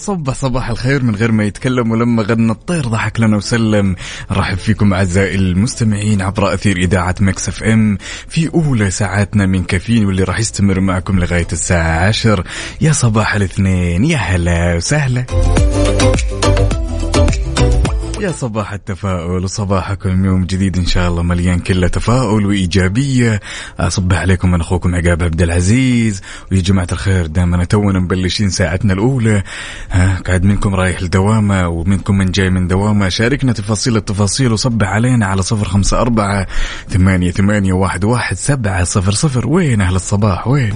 وصبح صباح الخير من غير ما يتكلم ولما غنى الطير ضحك لنا وسلم. رحب فيكم أعزائي المستمعين عبر أثير إذاعة Mix FM في أولى ساعاتنا من كافيين واللي راح يستمر معكم لغاية الساعة 10 يا صباح الاثنين يا هلا وسهلا. يا صباح التفاؤل وصباحكم يوم جديد إن شاء الله مليان كله تفاؤل وإيجابية. أصبح عليكم من أخوكم عقاب عبد العزيز. ويا جماعة الخير دائما تونا مبلشين ساعتنا الأولى. ها قاعد منكم رايح لدوامة ومنكم من جاي من دوامة. شاركنا تفاصيل التفاصيل وصبح علينا على صفر خمسة أربعة ثمانية ثمانية واحد واحد سبعة صفر صفر. وين أهل الصباح؟ وين؟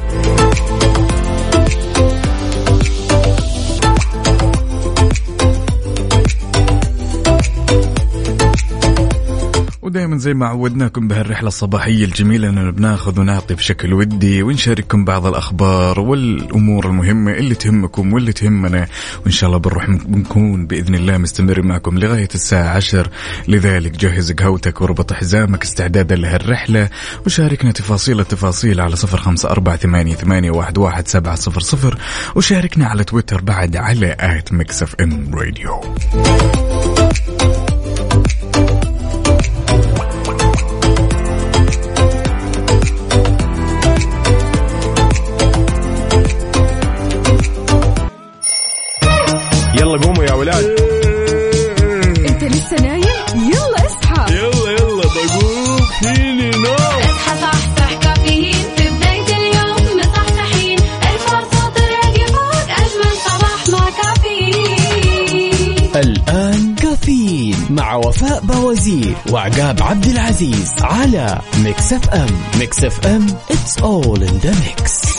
ودائما زي ما عودناكم بهالرحلة الصباحية الجميلة أننا بناخذ ونعطي بشكل ودي ونشارككم بعض الأخبار والأمور المهمة اللي تهمكم واللي تهمنا. وإن شاء الله بنروح بنكون بإذن الله مستمر معكم لغاية الساعة عشر. لذلك جهز قهوتك وربط حزامك استعدادا لهالرحلة وشاركنا تفاصيل التفاصيل على صفر خمسة أربعة ثمانية, ثمانية واحد, واحد سبعة صفر صفر. وشاركنا على تويتر بعد على at Mix FM Radio. يلا قوموا يا ولاد. انت لسه نايم؟ يلا اصحى. يلا يلا بقوم. فيني نوم. اصحى صحصح كافيين. في بداية اليوم مصحصحين الفرصة تراقي فوق أجمل صباح مع كافيين. الآن كافيين مع وفاء بوازير وعقاب عبد العزيز على Mix FM. Mix FM it's all in the mix.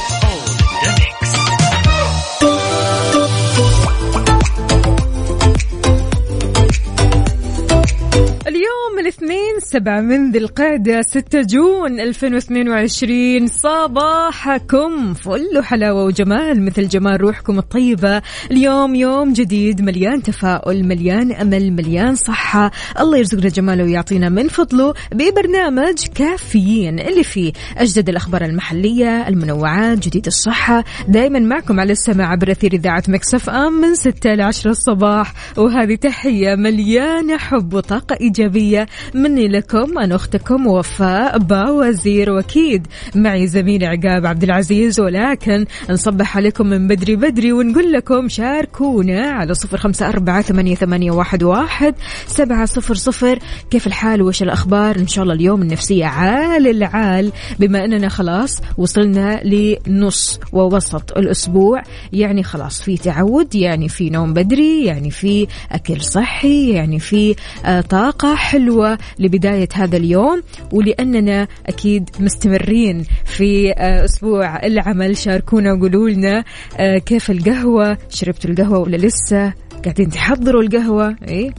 الاثنين سبعة من ذي القعدة ستة جون 2022 صباحكم فل وحلاوة وجمال مثل جمال روحكم الطيبة. اليوم يوم جديد مليان تفاؤل مليان أمل مليان صحة. الله يرزقنا جماله ويعطينا من فضله ببرنامج كافيين. اللي فيه أجدد الأخبار المحلية المنوعات جديد الصحة. دايما معكم على السماع عبر أثير إذاعة مكسف أم من 6 ل 10 الصباح. وهذه تحية مليانة حب وطاقة إيجابية مني لكم أنا أختكم وفاء باوزير وأكيد معي زميلي عقاب عبد العزيز ولكن نصبح عليكم من بدري بدري ونقول لكم شاركونا على صفر خمسة أربعة ثمانية, ثمانية واحد, واحد سبعة صفر صفر. كيف الحال؟ وش الأخبار؟ إن شاء الله اليوم النفسية عال العال. بما أننا خلاص وصلنا لنص ووسط الأسبوع يعني خلاص في تعود يعني في نوم بدري يعني في أكل صحي يعني في آه، طاقة حلوة. لبداية هذا اليوم ولأننا أكيد مستمرين في آه، أسبوع العمل. شاركونا وقولوا لنا آه، كيف القهوة؟ شربتوا القهوة ولا لسه؟ قاعدين تحضروا القهوة. اي.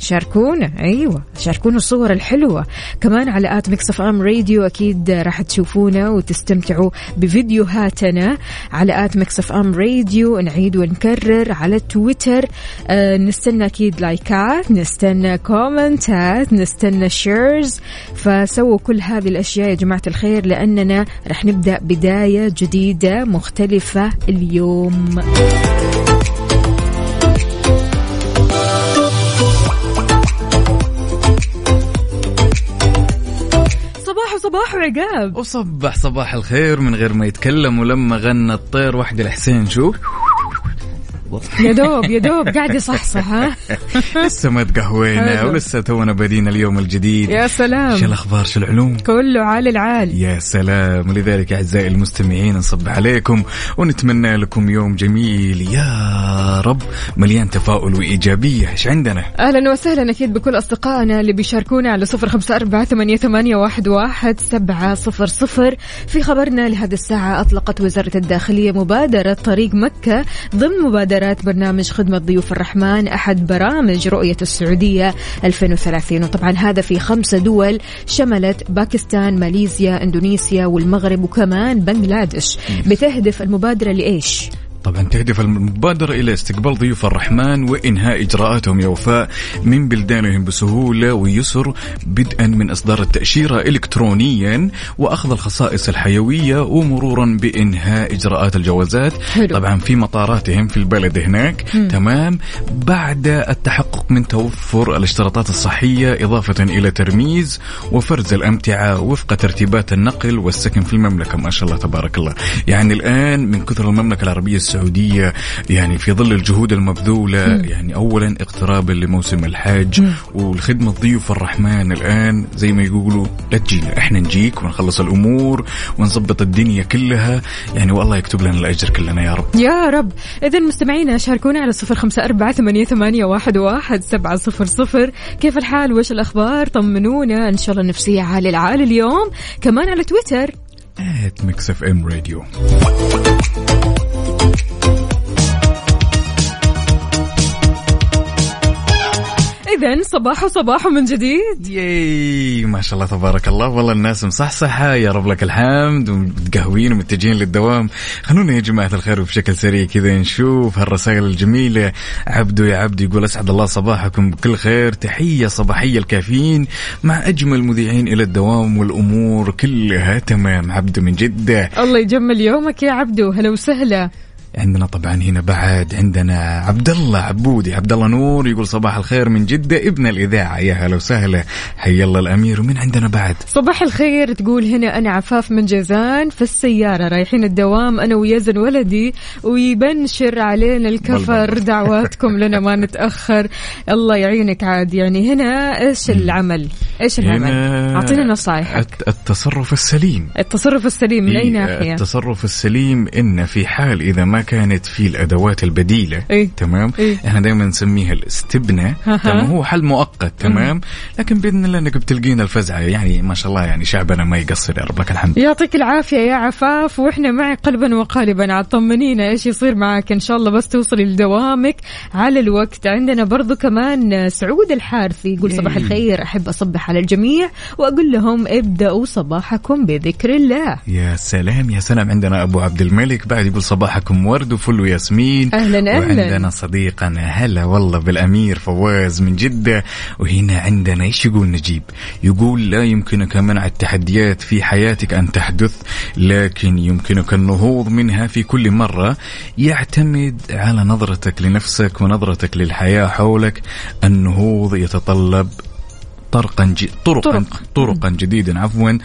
شاركونا. أيوه. شاركونا الصور الحلوة. كمان على at Mix FM Radio أكيد راح تشوفونا وتستمتعوا بفيديوهاتنا. على at Mix FM Radio نعيد ونكرر. على تويتر آه نستنى أكيد لايكات نستنى كومنتات نستنى shares فسووا كل هذه الأشياء يا جماعة الخير لأننا راح نبدأ بداية جديدة مختلفة اليوم. صباح صباح عقاب وصبح صباح الخير من غير ما يتكلم ولما غنى الطير واحد الحسين شوف. بالضبط يا دوب يا دوب. قاعد يصحصح ها؟ لسه ما تقهوينا. ولسه تونا بادين اليوم الجديد. يا شو سلام الأخبار؟ شو العلوم؟ كله عال العال. يا سلام. ولذلك أعزائي المستمعين نصب عليكم ونتمنى لكم يوم جميل. يا رب مليان تفاؤل وإيجابية. إيش عندنا؟ أهلا وسهلا أكيد بكل أصدقائنا اللي بيشاركونا على صفر خمسة أربعة ثمانية, ثمانية واحد, واحد سبعة صفر صفر. في خبرنا لهذه الساعة أطلقت وزارة الداخلية مبادرة طريق مكة ضمن مبادرات برنامج خدمه ضيوف الرحمن أحد برامج رؤية السعودية 2030 وطبعا هذا في خمسه دول شملت باكستان ماليزيا إندونيسيا والمغرب وكمان بنغلاديش. بتهدف المبادرة لإيش؟ طبعا تهدف المبادرة إلى استقبال ضيوف الرحمن وإنهاء إجراءاتهم يا وفاء من بلدانهم بسهولة ويسر بدءا من إصدار التأشيرة إلكترونيا وأخذ الخصائص الحيوية ومرورا بإنهاء إجراءات الجوازات. حلو. طبعا في مطاراتهم في البلد هناك. تمام. بعد التحقق من توفر الاشتراطات الصحية إضافة إلى ترميز وفرز الأمتعة وفق ترتيبات النقل والسكن في المملكة ما شاء الله تبارك الله. يعني الآن من كثر المملكة العربية السعودية يعني في ظل الجهود المبذولة يعني أولا اقترابا لموسم الحج والخدمة ضيوف الرحمن. الآن زي ما يقولوا لا تجينا إحنا نجيك ونخلص الأمور ونظبط الدنيا كلها. يعني والله يكتب لنا الأجر كلنا يا رب. يا رب. إذا مستمعينا شاركونا على صفر خمسة أربعة ثمانية, ثمانية واحد, واحد سبعة صفر صفر. كيف الحال؟ وش الأخبار؟ طمنونا. إن شاء الله نفسية عالي العال اليوم. كمان على تويتر. at Mix FM Radio إذا صباح صباح من جديد. yay ما شاء الله تبارك الله. والله الناس مصحصحة يا رب لك الحمد ومتقهوين ومتجهين للدوام. خلونا يا جماعة الخير وبشكل سريع كذا نشوف هالرسائل الجميلة. عبدو يا عبدو يقول أسعد الله صباحكم بكل خير. تحية صباحية الكافيين مع أجمل مذيعين إلى الدوام والأمور كلها تمام. عبدو من جدة. الله يجمل يومك يا عبدو. هلا وسهلا. عندنا طبعا هنا بعد عندنا عبد الله عبودي. عبد الله نور يقول صباح الخير من جدة ابن الإذاعة. يا هلا وسهلا. حي الله الأمير. ومن عندنا بعد؟ صباح الخير. تقول هنا أنا عفاف من جازان في السيارة رايحين الدوام أنا ويزن ولدي ويبنشر علينا الكفر. دعواتكم لنا ما نتأخر. الله يعينك عاد. يعني هنا إيش العمل؟ إيش العمل؟ أعطينا الت- التصرف السليم. التصرف السليم من أي ناحية؟ التصرف السليم إن في حال إذا ما كانت في الأدوات البديلة إيه. تمام؟ إيه. إحنا دائما نسميها الاستبنه. تمام؟ هو حل مؤقت تمام؟ لكن بإذن الله إنك بتلقينا الفزعة يعني ما شاء الله يعني شعبنا ما يقصر يا رب لك الحمد. يعطيك العافية يا عفاف وإحنا معك قلبا وقالبا عاد طمنينا إيش يصير معك إن شاء الله بس توصلي لدوامك على الوقت. عندنا برضو كمان سعود الحارثي يقول صباح الخير أحب أصبح على الجميع وأقول لهم ابدأوا صباحكم بذكر الله. يا سلام يا سلام. عندنا أبو عبد الملك بعد يقول صباحكم ورد وفل وياسمين أهلاً، أهلاً. وعندنا صديقنا هلا والله بالأمير فواز من جدة. وهنا عندنا إيش يقول نجيب؟ يقول لا يمكنك منع التحديات في حياتك أن تحدث لكن يمكنك النهوض منها في كل مرة. يعتمد على نظرتك لنفسك ونظرتك للحياة حولك. النهوض يتطلب طرقا ج... طرقا طرق. طرقا جديدا عفوا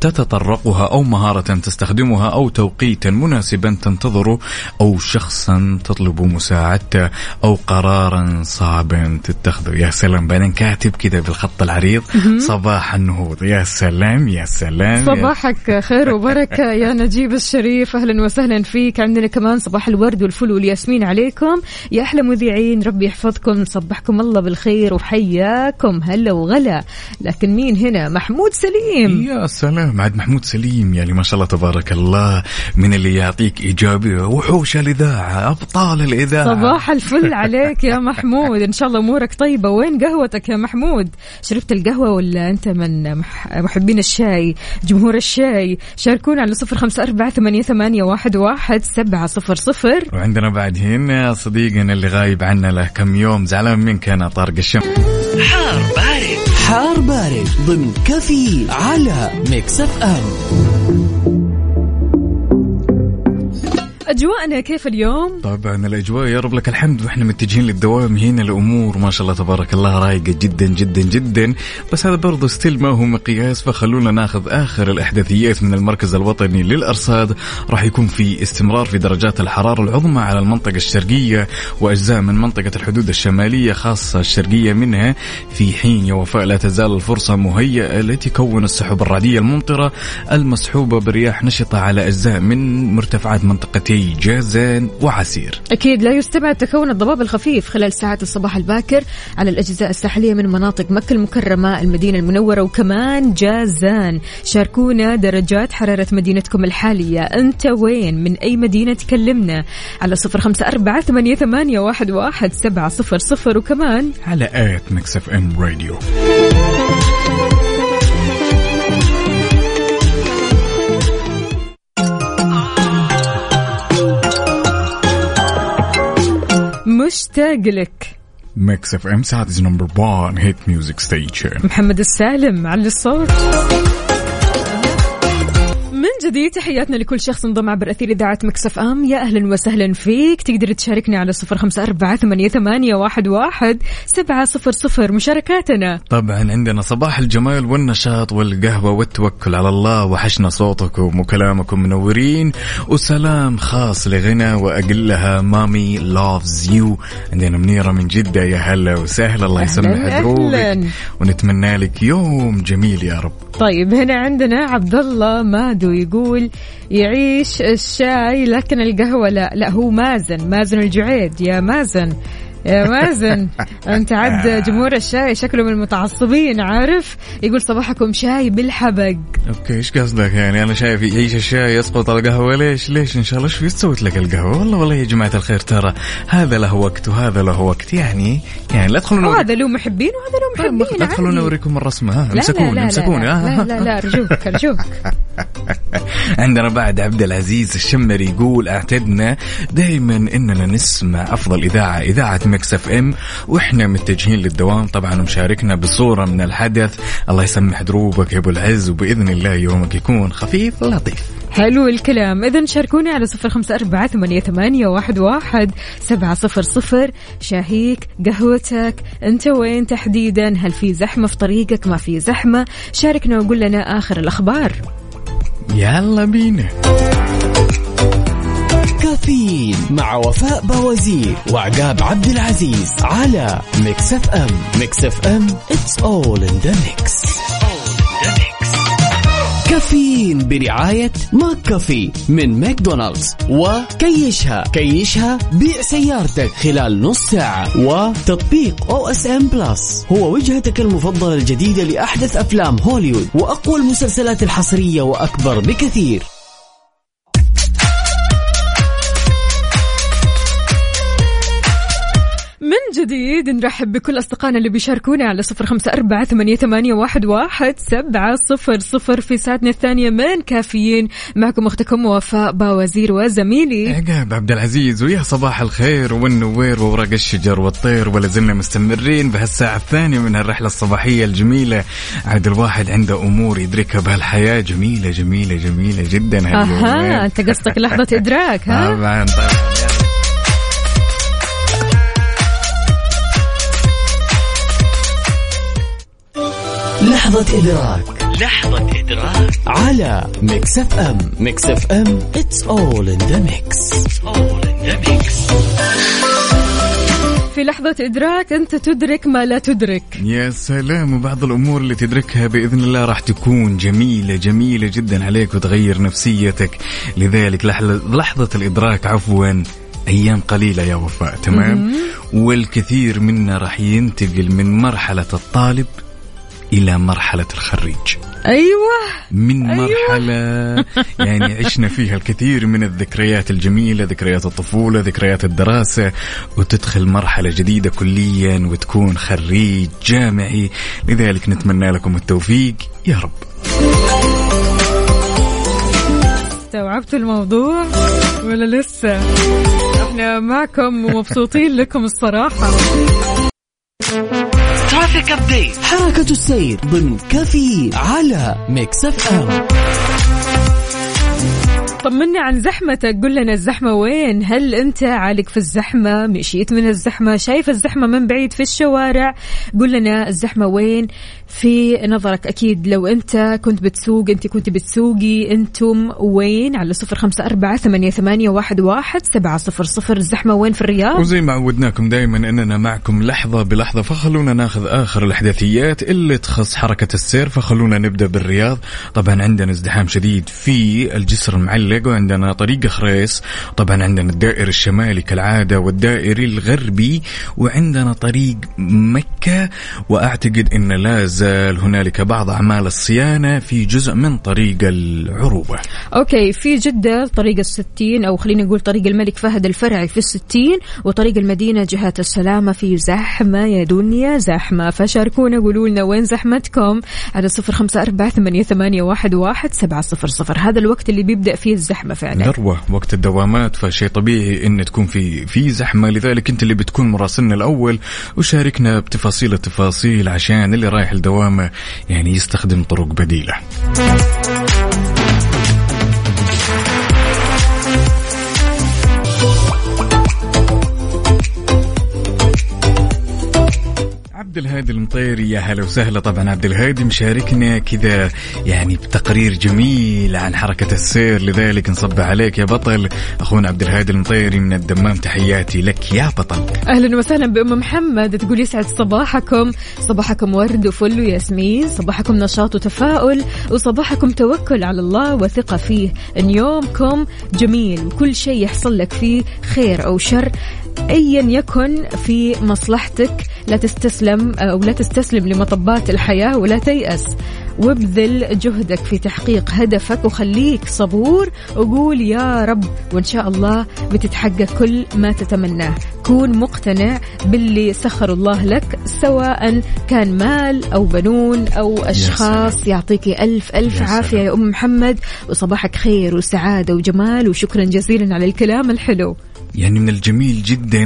تتطرقها أو مهارة تستخدمها أو توقيتا مناسبا تنتظره أو شخصا تطلب مساعدته أو قرارا صعبا تتخذه يا سلام بعدين كاتب كذا بالخط العريض. صباح النهوض يا سلام يا سلام يا صباحك خير وبركة. يا نجيب الشريف أهلا وسهلا فيك. عندنا كمان صباح الورد والفل والياسمين عليكم. يا أحلى مذيعين ربي يحفظكم صبحكم الله بالخير وحياكم هلا وغلا. لكن مين هنا؟ محمود سليم. يا سلام. عاد محمود سليم يعني ما شاء الله تبارك الله من اللي يعطيك إيجابية وحوش الإذاعة أبطال الإذاعة. صباح الفل عليك يا محمود. إن شاء الله أمورك طيبة. وين قهوتك يا محمود؟ شربت القهوة ولا أنت من مح- محبين الشاي جمهور الشاي؟ شاركونا على صفر خمسة أربعة ثمانية, ثمانية واحد, واحد سبعة صفر صفر. وعندنا بعد هنا صديقنا اللي غايب عنا له كم يوم زعلان منك أنا طارق الشمس حار بارد. حار بارد ضمن كفي على Mix FM. أجواءنا كيف اليوم؟ طبعا الأجواء يا رب لك الحمد. وإحنا متجهين للدوام. هنا الأمور ما شاء الله تبارك الله رايقة جدا جدا جدا. بس هذا برضو ستيل ما هو مقياس. فخلونا ناخذ آخر الأحداثيات من المركز الوطني للأرصاد. راح يكون في استمرار في درجات الحرارة العظمى على المنطقة الشرقية وأجزاء من منطقة الحدود الشمالية خاصة الشرقية منها. في حين يا وفاء لا تزال الفرصة مهيئة لتكون السحب الرعدية الممطرة المصحوبه برياح نشطة على أجزاء من مرتفعات منطقتي. جازان وعسير. أكيد لا يستبعد تكون الضباب الخفيف خلال ساعات الصباح الباكر على الأجزاء الساحلية من مناطق مكة المكرمة المدينة المنورة وكمان جازان. شاركونا درجات حرارة مدينتكم الحالية. أنت وين؟ من أي مدينة تكلمنا؟ على صفر خمسة أربعة ثمانية, ثمانية واحد, واحد سبعة صفر صفر وكمان على at Mix FM Radio. مشتاق لك Mix FM Saudi's number 1 hit music station محمد السالم على الصوت. من جديد تحياتنا لكل شخص انضم عبر أثير إذاعة Mix FM. يا أهلا وسهلا فيك. تقدر تشاركني على صفر خمسة أربعة ثمانية, ثمانية واحد, واحد سبعة صفر صفر. مشاركاتنا. طبعا عندنا صباح الجمال والنشاط والقهوة والتوكل على الله. وحشنا صوتكم وكلامكم منورين. وسلام خاص لغنى وأقلها مامي لافز يو عندنا منيرة من جدة. يا هلا وسهلا. الله يسمح. دروبك ونتمنى لك يوم جميل يا رب. طيب هنا عندنا عبد الله مادو يقول يعيش الشاي لكن القهوة لا لا هو مازن مازن الجعيد. يا مازن يا مازن. أنت عد جمهور الشاي شكله من المتعصبين عارف؟ يقول صباحكم شاي بالحبق. okay إيش قصدك؟ يعني أنا شايف يعيش الشاي يسقط القهوة. ليش؟ ليش؟ إن شاء الله إيش سويت لك القهوة؟ والله والله يا جماعة الخير ترى هذا له وقت وهذا له وقت. يعني يعني لا تدخلون وهذا له محبين وهذا له محبين لا تدخلون عادي. أوريكم الرسمة. ها لا لا امسكوني لا امسكوني لا لا لا ارجوك ارجوك عندنا بعد عبد العزيز الشمري يقول أعتدنا دائما إننا نسمع أفضل إذاعة إذاعة مكس اف ام وإحنا متجهين للدوام. طبعا ومشاركنا بصورة من الحدث. الله يسمح دروبك يا أبو العز وبإذن الله يومك يكون خفيف لطيف. حلو الكلام. إذا شاركوني على صفر خمسة أربعة ثمانية, ثمانية واحد, واحد سبعة صفر صفر. شاهيك قهوتك أنت وين تحديدا؟ هل في زحمة في طريقك؟ ما في زحمة. شاركنا وقول لنا آخر الأخبار. يلا بينا. كافيين مع وفاء بوازير وعقاب عبد العزيز على ميكس اف ام. ميكس اف ام it's all in the mix كافيين برعاية ماك كافي من ماكدونالدز. وكيشها كيشها بيع سيارتك خلال نص ساعة. وتطبيق أو اس ام بلس هو وجهتك المفضلة الجديدة لأحدث أفلام هوليوود وأقوى المسلسلات الحصرية وأكبر بكثير. جديد. نرحب بكل أصدقائنا اللي بيشاركونا على صفر خمسة أربعة ثمانية, واحد, واحد سبعة صفر صفر في ساعتنا الثانية من كافيين. معكم أختكم وفاء باوزير وزميلي. عقاب عبد العزيز ويا صباح الخير والنوير وورق الشجر والطير ولا زلنا مستمرين بهالساعة الثانية من هالرحلة الصباحية الجميلة. عاد الواحد عنده أمور يدركها بهالحياة جميلة جميلة جميلة جدا هاليومين. أها أنت قصدك لحظة إدراك ها؟ طبعا طبعا. لحظة إدراك. لحظة إدراك. على ميكس اف ام. ميكس اف ام it's all in the mix. All in the mix. في لحظة إدراك أنت تدرك ما لا تدرك. يا سلام وبعض الأمور اللي تدركها بإذن الله راح تكون جميلة جميلة جدا عليك وتغير نفسيتك. لذلك لحظه لحظة الإدراك عفوا أيام قليلة يا وفاء تمام؟ والكثير منا راح ينتقل من مرحلة الطالب إلى مرحلة الخريج. أيوة. من أيوة. مرحلة يعني عشنا فيها الكثير من الذكريات الجميلة ذكريات الطفولة ذكريات الدراسة وتدخل مرحلة جديدة كليا وتكون خريج جامعي. لذلك نتمنى لكم التوفيق. يا رب. استوعبتوا الموضوع ولا لسه؟ إحنا معكم ومبسوطين لكم الصراحة. traffic update حركة السير ضمن كافيين على ميكس اف ام طمنا عن زحمتك قل لنا الزحمة وين؟ هل أنت عالق في الزحمة؟ مشيت من الزحمة؟ شايف الزحمة من بعيد في الشوارع؟ قل لنا الزحمة وين؟ في نظرك أكيد لو أنت كنت بتسوق أنت كنت بتسوقي أنتم وين؟ على صفر خمسة أربعة ثمانية, ثمانية واحد, واحد سبعة صفر صفر. الزحمة وين في الرياض؟ وزي ما عودناكم دائما إننا معكم لحظة بلحظة فخلونا ناخذ آخر الأحداثيات اللي تخص حركة السير فخلونا نبدأ بالرياض. طبعا عندنا ازدحام شديد في الجسر المعلق وعندنا طريق خريس طبعا عندنا الدائري الشمالي كالعادة والدائري الغربي وعندنا طريق مكة. وأعتقد إن لا زال هنالك بعض أعمال الصيانة في جزء من طريق العروبة. أوكي في جدة طريق الستين أو خلينا نقول طريق الملك فهد الفرعي في الستين وطريق المدينة جهة السلامة في زحمة يا دنيا زحمة فشاركونا قولوا لنا وين زحمتكم؟ على صفر خمسة أربعة ثمانية, ثمانية واحد, واحد سبعة صفر صفر. هذا الوقت اللي بيبدأ فيه الزحمة فعلا. ذروة وقت الدوامات فشيء طبيعي إن تكون في في زحمة. لذلك أنت اللي بتكون مراسلنا الأول وشاركنا بتفاصيل التفاصيل عشان اللي رايح الدوامه يعني يستخدم طرق بديلة. عبد الهادي المطيري. يا هلا وسهلا. طبعا عبد الهادي مشاركنا كذا يعني بتقرير جميل عن حركة السير. لذلك نصب عليك يا بطل. أخونا عبد الهادي المطيري من الدمام تحياتي لك يا بطل. أهلا وسهلا بأم محمد. تقول يسعد صباحكم. صباحكم ورد وفل وياسمين. صباحكم نشاط وتفاؤل. وصباحكم توكل على الله وثقة فيه. إن يومكم جميل. وكل شيء يحصل لك فيه خير أو شر. ايا يكن في مصلحتك لا تستسلم أو لا تستسلم لمطبات الحياة ولا تيأس. وابذل جهدك في تحقيق هدفك وخليك صبور. وقول يا رب وإن شاء الله بتتحقق كل ما تتمناه كون مقتنع باللي سخر الله لك سواء كان مال أو بنون أو أشخاص. يعطيك ألف ألف يا عافية. يا أم محمد. وصباحك خير وسعادة وجمال. وشكرا جزيلا على الكلام الحلو. يعني من الجميل جدا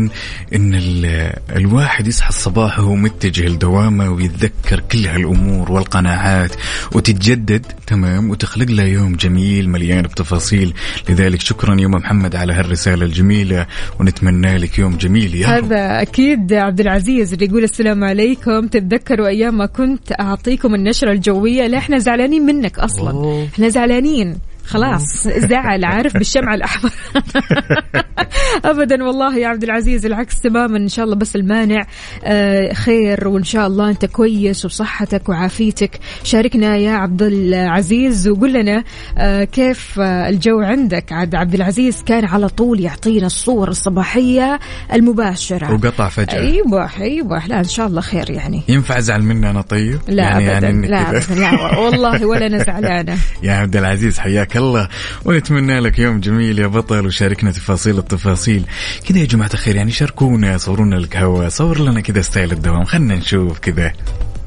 إن ال- الواحد يصحى الصباح وهو متجه لدوامة ويتذكر كل هالأمور والقناعات وتتجدد تمام؟ وتخلق له يوم جميل مليان بتفاصيل. لذلك شكرا يا محمد على هالرسالة الجميلة ونتمنى لك يوم جميل يا رب. هذا أكيد عبد العزيز اللي يقول السلام عليكم. تتذكروا أيام ما كنت أعطيكم النشرة الجوية لا إحنا زعلانين منك أصلا. أوه. إحنا زعلانين. خلاص زعل عارف بالشمع الأحمر. ابدا والله يا عبد العزيز العكس تماما إن شاء الله بس المانع. آه، خير وإن شاء الله أنت كويس وصحتك وعافيتك. شاركنا يا عبد العزيز وقول لنا آه، كيف آه، الجو عندك؟ عاد عبد العزيز كان على طول يعطينا الصور الصباحية المباشرة. وقطع فجأة. أيوه أيوه لا إن شاء الله خير يعني. ينفع أزعل مني أنا طيب؟ لا يعني يعني إنك لا كذا. ابدا لا والله ولا أنا. زعلانه يا عبد العزيز حياك الله. ونتمنى لك يوم جميل يا بطل وشاركنا تفاصيل التفاصيل. كذا يا جماعة الخير يعني شاركونا صورونا القهوة صور لنا كذا style الدوام. خلنا نشوف كذا.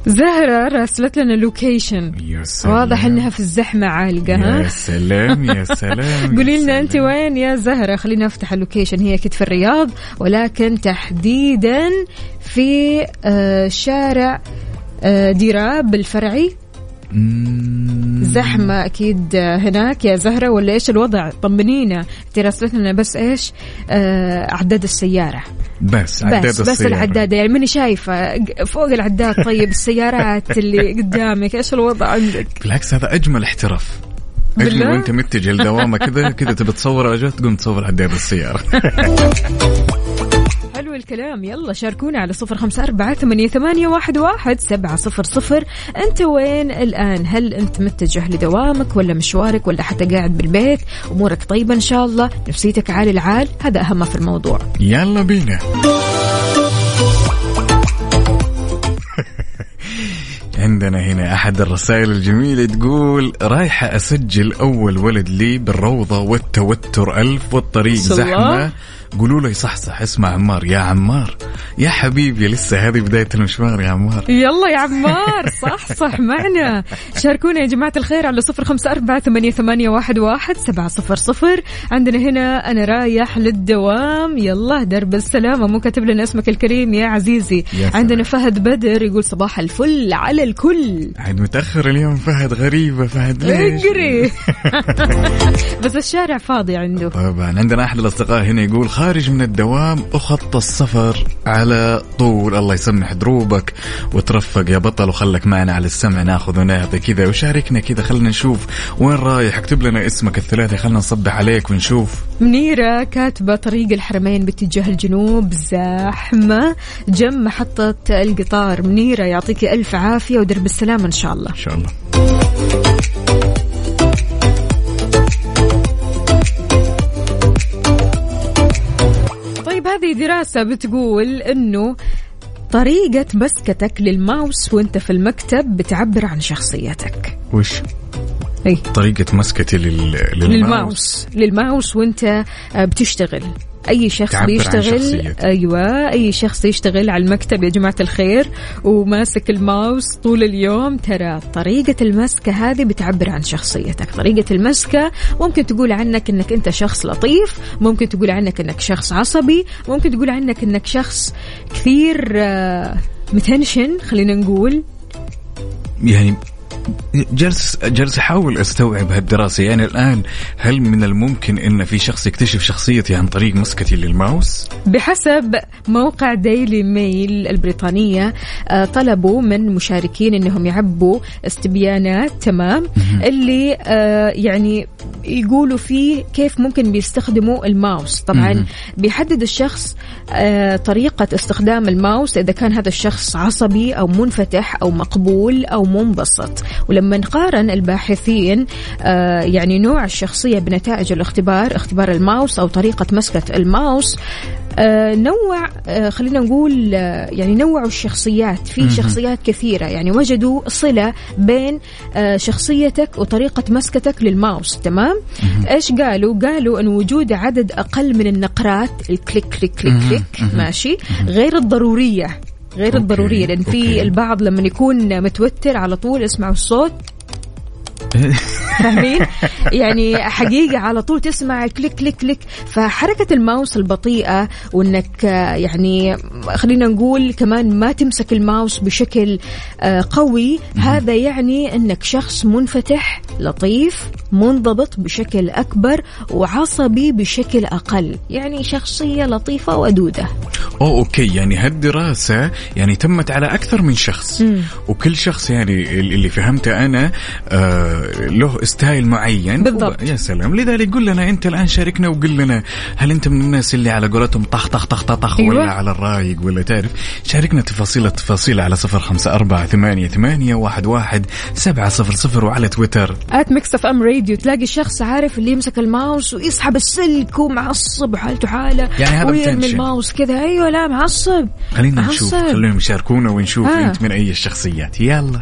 زهرة راسلت لنا location يا واضح إنها في الزحمة عالقة يا ها سلام يا سلام قولي يا لنا أنت. وين يا زهرة؟ خلينا افتح ال location هي أكيد في الرياض ولكن تحديدا في آه، شارع آه، ديراب الفرعي. زحمة أكيد هناك. يا زهرة ولا إيش الوضع؟ طمنينا. أنت راسلتنا بس إيش؟ آه، أعداد السيارة. بس عداد بس بس السيارة. العدادة يعني ماني شايفة. فوق العداد طيب السيارات اللي قدامك إيش الوضع عندك؟ بالعكس هذا أجمل احتراف. أجمل؟ وأنت متجه لدوامة كذا كذا تبي تصور اجت تقوم تصور عداد السيارة. حلو الكلام. يلا شاركونا على صفر خمسة أربعة ثمانية, ثمانية واحد, واحد سبعة صفر صفر. أنت وين الآن؟ هل أنت متجه لدوامك ولا مشوارك ولا حتى قاعد بالبيت؟ أمورك طيبة إن شاء الله. نفسيتك عالي العال. هذا أهم في الموضوع. يلا بينا. عندنا هنا أحد الرسائل الجميلة تقول رايحة أسجل أول ولد لي بالروضة والتوتر ألف والطريق. زحمة. قولوا له يصحصح اسمع عمار يا عمار يا حبيبي لسه هذه بداية المشوار يا عمار. يلا يا عمار صح صح معنا. شاركونا يا جماعة الخير على صفر خمسة أربعة ثمانية, ثمانية واحد, واحد سبعة صفر صفر. عندنا هنا أنا رايح للدوام. يلا درب السلامة مو كاتب لنا اسمك الكريم يا عزيزي. يا. عندنا فهد بدر يقول صباح الفل على الكل. الفل عاد متاخر اليوم فهد غريبه فهد ليش؟ اقري بس الشارع فاضي عنده. طبعا عندنا أحد الأصدقاء هنا يقول خارج من الدوام اخط السفر على طول. الله يسمح دروبك وترفق يا بطل وخلك معنا على السمع ناخذ ونعطي كذا وشاركنا كذا. خلنا نشوف وين رايح. اكتب لنا اسمك الثلاثي خلنا نصبح عليك ونشوف. منيرة كاتبة طريق الحرمين باتجاه الجنوب زحمة جنب محطة القطار. منيرة يعطيك ألف عافية ودرب السلامة إن شاء الله. إن شاء الله. طيب هذه دراسة بتقول إنه طريقة مسكتك للماوس وأنت في المكتب بتعبر عن شخصيتك. وش؟ اي طريقة مسكتي لل... للماوس. للماوس. للماوس وأنت آه، بتشتغل. أي شخص بيشتغل. أيوه أي شخص يشتغل على المكتب يا جماعة الخير وماسك الماوس طول اليوم. ترى طريقة المسكة هذه بتعبر عن شخصيتك. طريقة المسكة ممكن تقول عنك إنك أنت شخص لطيف ممكن تقول عنك إنك شخص عصبي ممكن تقول عنك إنك شخص كثير آه، متنشن خلينا نقول. يعني جالس جالس احاول استوعب هالدراسة. يعني الآن هل من الممكن إن في شخص يكتشف شخصيتي عن طريق مسكتي للماوس؟ بحسب موقع ديلي ميل البريطانية آه، طلبوا من مشاركين إنهم يعبوا استبيانات تمام اللي آه، يعني يقولوا فيه كيف ممكن بيستخدموا الماوس. طبعا بيحدد الشخص آه، طريقة استخدام الماوس إذا كان هذا الشخص عصبي أو منفتح أو مقبول أو منبسط. ولما نقارن الباحثين آه، يعني نوع الشخصية بنتائج الاختبار اختبار الماوس أو طريقة مسكة الماوس آه، نوع آه، خلينا نقول يعني نوعوا الشخصيات. في شخصيات كثيرة يعني وجدوا صلة بين شخصيتك وطريقة مسكتك للماوس تمام؟ إيش قالوا؟ قالوا إن وجود عدد أقل من النقرات ال click click click click ماشي؟ غير الضرورية. غير okay، الضرورية لأن في. البعض لما يكون متوتر على طول يسمعوا الصوت فاهمين؟ يعني حقيقة على طول تسمع click click click. فحركة الماوس البطيئة وإنك آه، يعني خلينا نقول كمان ما تمسك الماوس بشكل آه، قوي هذا يعني إنك شخص منفتح لطيف منضبط بشكل أكبر وعصبي بشكل أقل. يعني شخصية لطيفة ودودة. oh okay. يعني هالدراسة يعني تمت على أكثر من شخص. وكل شخص يعني اللي فهمته أنا آه له style معين. بالضبط. يا سلام. لذلك قل لنا أنت الآن شاركنا وقل لنا هل أنت من الناس اللي على قولتهم طخ طخ طخ طخ, أيوة. ولا على الرايق ولا تعرف؟ شاركنا تفاصيل التفاصيل على صفر خمسة أربعة ثمانية, ثمانية واحد, واحد سبعة صفر صفر وعلى تويتر. at ميكس اف ام راديو تلاقي الشخص عارف اللي يمسك الماوس ويسحب السلك ومعصب وحالته حالة. يعني هذا ويرمي. الماوس كذا. أيوه لا معصب. خلينا معصب. نشوف خلينا يشاركونا ونشوف آه. أنت من أي الشخصيات. يلا.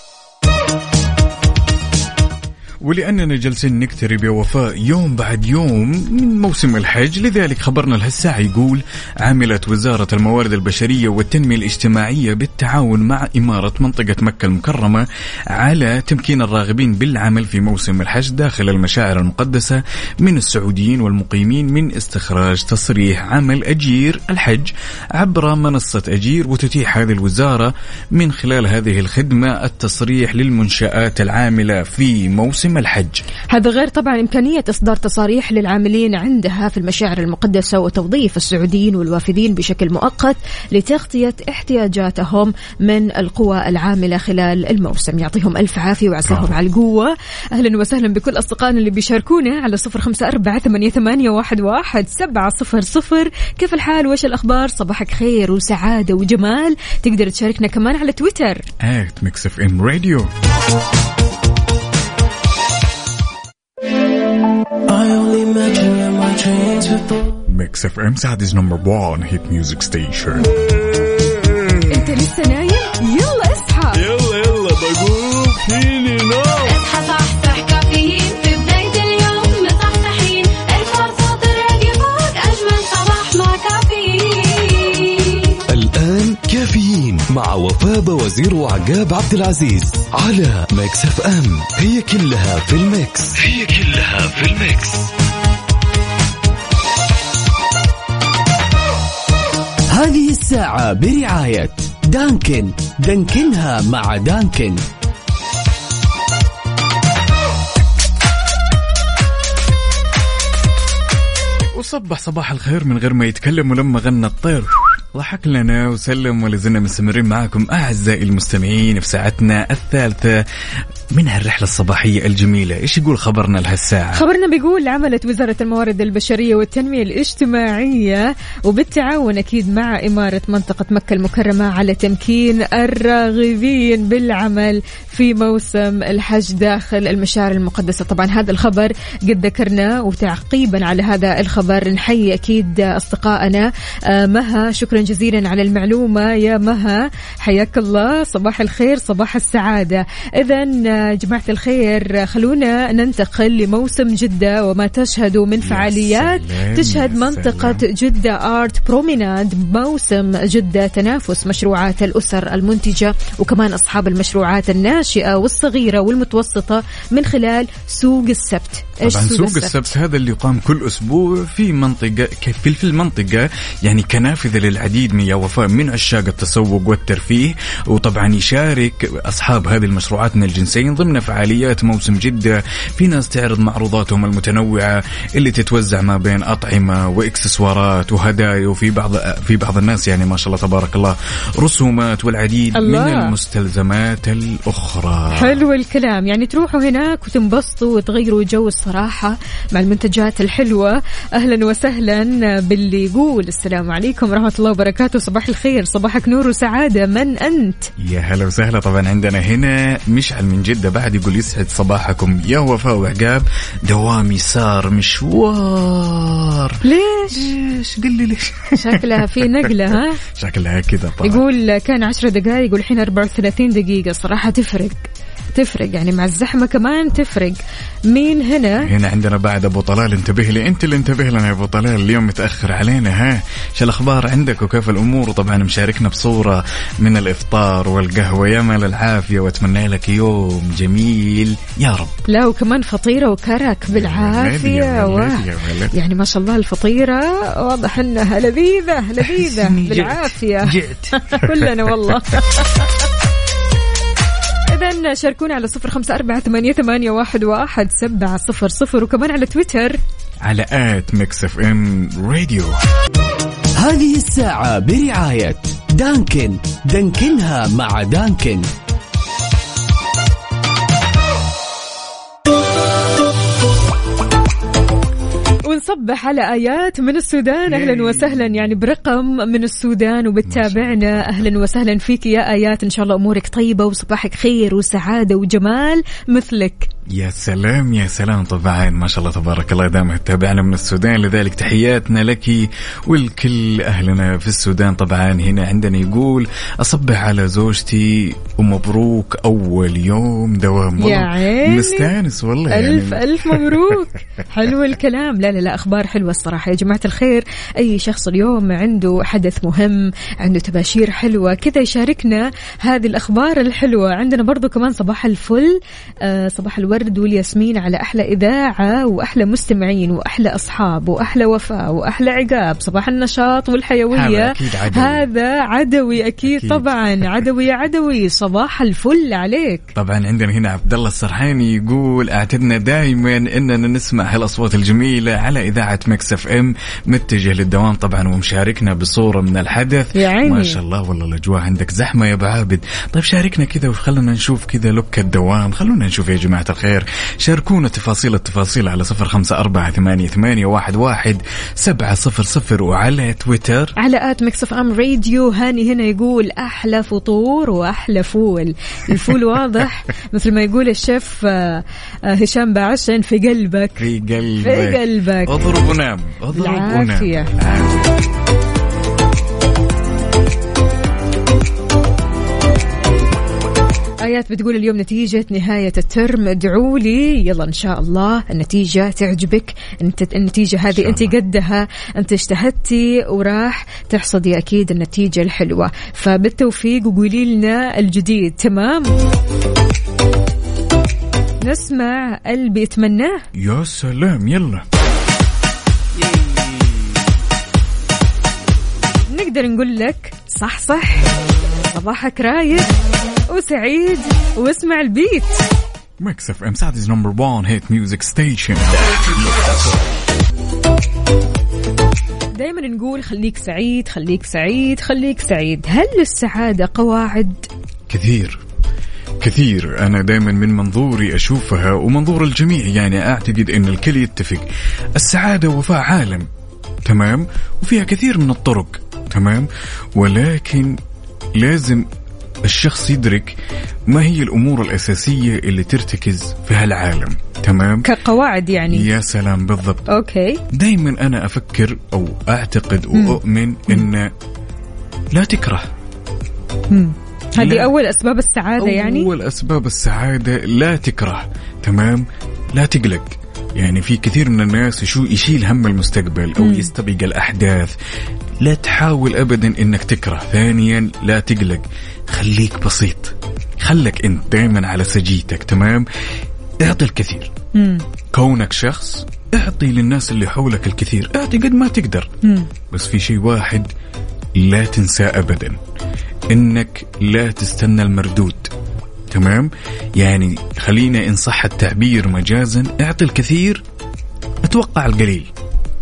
ولأننا جالسين نقترب يا وفاء يوم بعد يوم من موسم الحج. لذلك خبرنا لهالساعة يقول عملت وزارة الموارد البشرية والتنمية الاجتماعية بالتعاون مع إمارة منطقة مكة المكرمة على تمكين الراغبين بالعمل في موسم الحج داخل المشاعر المقدسة من السعوديين والمقيمين من استخراج تصريح عمل أجير الحج عبر منصة أجير. وتتيح هذه الوزارة من خلال هذه الخدمة التصريح للمنشآت العاملة في موسم الحج. هذا غير طبعا إمكانية إصدار تصاريح للعاملين عندها في المشاعر المقدسة وتوظيف السعوديين والوافدين بشكل مؤقت لتغطية احتياجاتهم من القوى العاملة خلال الموسم. يعطيهم ألف عافية وعساهم. على القوة. أهلا وسهلا بكل أصدقائنا اللي بيشاركونا على صفر خمسة أربعة ثمانية, ثمانية واحد, واحد سبعة صفر صفر. كيف الحال؟ وش الأخبار؟ صباحك خير وسعادة وجمال. تقدر تشاركنا كمان على تويتر. at ميكس اف ام راديو ميكس اف ام Saudi's number 1 hit music station أنت لسه نايم يلا اصحى يلا يلا بقوم فيني نوم وزير وعقاب عبد العزيز على ميكس اف ام. هي كلها في الميكس. هي كلها في الميكس. هذه الساعة برعاية دانكن. دانكنها مع دانكن. وصبح صباح الخير من غير ما يتكلم ولما غنى الطير. ضحك لنا وسلم ولازلنا مستمرين معكم أعزائي المستمعين في ساعتنا الثالثة من هالرحلة الصباحية الجميلة، إيش يقول خبرنا لهالساعة؟ خبرنا بيقول عملت وزارة الموارد البشرية والتنمية الاجتماعية وبالتعاون أكيد مع إمارة منطقة مكة المكرمة على تمكين الراغبين بالعمل في موسم الحج داخل المشاعر المقدسة. طبعا هذا الخبر قد ذكرناه وتعقيبا على هذا الخبر. نحيي أكيد أصدقائنا آه، مها. شكرا جزيلا على المعلومة يا مها. حياك الله. صباح الخير صباح السعادة. إذا جماعة الخير خلونا ننتقل لموسم جدة وما تشهد من فعاليات. تشهد يا منطقة. جدة آرت بروميناد موسم جدة تنافس مشروعات الأسر المنتجة وكمان أصحاب المشروعات الناشئة والصغيرة والمتوسطة من خلال سوق السبت. طبعا سوق السبت؟ هذا اللي يقام كل أسبوع في منطقة كيف في المنطقة يعني كنافذة للعديد من يا وفاء من عشاق التسوق والترفيه. وطبعا يشارك أصحاب هذه المشروعات من الجنسين ضمن فعاليات موسم جدة في ناس تعرض معروضاتهم المتنوعة اللي تتوزع ما بين أطعمة وإكسسوارات وهدايا وفي بعض في بعض الناس يعني ما شاء الله تبارك الله رسومات والعديد الله. من المستلزمات الأخرى. حلو الكلام. يعني تروحوا هناك وتنبسطوا وتغيروا جو الصراحة مع المنتجات الحلوة. أهلا وسهلا باللي يقول السلام عليكم ورحمة الله وبركاته. صباح الخير. صباحك نور وسعادة. من أنت؟ يا هلا وسهلا. طبعا عندنا هنا مشعل من جدة بعد يقول يسعد صباحكم. يا وفاء وعقاب دوامي صار مشوار. ليش؟ ليش؟ قل لي ليش؟ شكلها في نقلة ها؟ شكلها كذا يقول كان 10 دقائق يقول الحين 34 دقيقة صراحة تفرق. تفرق يعني مع الزحمة كمان تفرق. مين هنا؟ هنا عندنا بعد أبو طلال انتبه لي. أنت اللي انتبه لنا يا أبو طلال اليوم متأخر علينا ها؟ إيش الأخبار عندك وكيف الأمور؟ وطبعا مشاركنا بصورة من الإفطار والقهوة. يا مال العافية وأتمنى لك يوم جميل. يا رب. لا وكمان فطيرة وكرك. يا ولد. يعني ما شاء الله الفطيرة واضح إنها لذيذة لذيذة. إني جعت. بالعافية. جعت. كلنا والله. إذا شاركونا على صفر خمسة أربعة ثمانية, ثمانية واحد, واحد سبعة صفر صفر. وكمان على تويتر. على at ميكس إف إم راديو. هذه الساعة برعاية دانكن. دانكنها مع دانكن. ونصبح على آيات من السودان. أهلا وسهلا. يعني برقم من السودان وبتتابعنا. أهلا وسهلا فيك يا آيات. إن شاء الله أمورك طيبة وصباحك خير وسعادة وجمال مثلك. يا سلام يا سلام طبعا. ما شاء الله تبارك الله. دائما تتابعنا من السودان لذلك تحياتنا لك والكل أهلنا في السودان طبعا. هنا عندنا يقول أصبح على زوجتي ومبروك أول يوم دوام. يا والله عيني. مستانس والله ألف يعني. ألف مبروك. حلو الكلام. لا لا لا أخبار حلوة الصراحة. يا جماعة الخير أي شخص اليوم عنده حدث مهم عنده تباشير حلوة كذا يشاركنا هذه الأخبار الحلوة. عندنا برضو كمان صباح الفل آه صباح الورد والياسمين على أحلى إذاعة وأحلى مستمعين وأحلى أصحاب وأحلى وفاء وأحلى عقاب. صباح النشاط والحيوية. هذا أكيد عدوي. هذا عدوي أكيد, أكيد. طبعا عدوي يا عدوي. صباح الفل عليك. طبعا عندنا هنا عبد الله السرحاني يقول اعتدنا دائما إننا نسمع هالأصوات الجميلة على إذاعة Mix FM متجه للدوام طبعا ومشاركنا بصورة من الحدث. يا عيني. ما شاء الله والله الأجواء عندك زحمة يا أبو عابد. طيب شاركنا كذا وخلنا نشوف كذا look الدوام. خلونا نشوف يا جماعة الخير. شاركونا تفاصيل التفاصيل على صفر خمسة أربعة ثمانية, ثمانية واحد, واحد سبعة صفر صفر وعلى تويتر. على at Mix FM Radio. هاني هنا يقول أحلى فطور وأحلى فول. الفول واضح. مثل ما يقول الشيف آه، آه، هشام بعشن في قلبك. في قلبك. في قلبك. اضرب ونام. اضرب ونام. آيات بتقول اليوم نتيجة نهاية الترم. ادعوا لي. يلا إن شاء الله النتيجة تعجبك. أنت النتيجة هذه أنت قدها. أنت اجتهدتي وراح تحصدي أكيد النتيجة الحلوة. فبالتوفيق وقولي لنا الجديد. تمام؟ نسمع قلبي يتمناه يا سلام. يلا. نقدر نقول لك صح صح صباحك رايق. وسعيد واسمع البيت. Mix FM Saudi's number 1 hit music station دائما نقول خليك سعيد خليك سعيد خليك سعيد. هل للسعادة قواعد؟ كثير. كثير. أنا دائما من منظوري أشوفها ومنظور الجميع يعني أعتقد أن الكل يتفق. السعادة وفاء عالم. تمام؟ وفيها كثير من الطرق. تمام؟ ولكن لازم الشخص يدرك ما هي الأمور الأساسية اللي ترتكز في هالعالم تمام؟ كقواعد يعني. يا سلام بالضبط. أوكي. دائما أنا أفكر أو أعتقد وأؤمن أن لا تكره. هذه لا. أول أسباب السعادة يعني؟ أول أسباب السعادة لا تكره. تمام؟ لا تقلق. يعني في كثير من الناس يشيل هم المستقبل أو يستبق الأحداث. لا تحاول أبدا أنك تكره. ثانيا لا تقلق. خليك بسيط. خلك أنت دائما على سجيتك تمام؟ اعطي الكثير. مم. كونك شخص اعطي للناس اللي حولك الكثير. اعطي قد ما تقدر. مم. بس في شيء واحد لا تنساه ابدا. إنك لا تستنى المردود. تمام؟ يعني خلينا إن صح التعبير مجازا اعطي الكثير أتوقع القليل.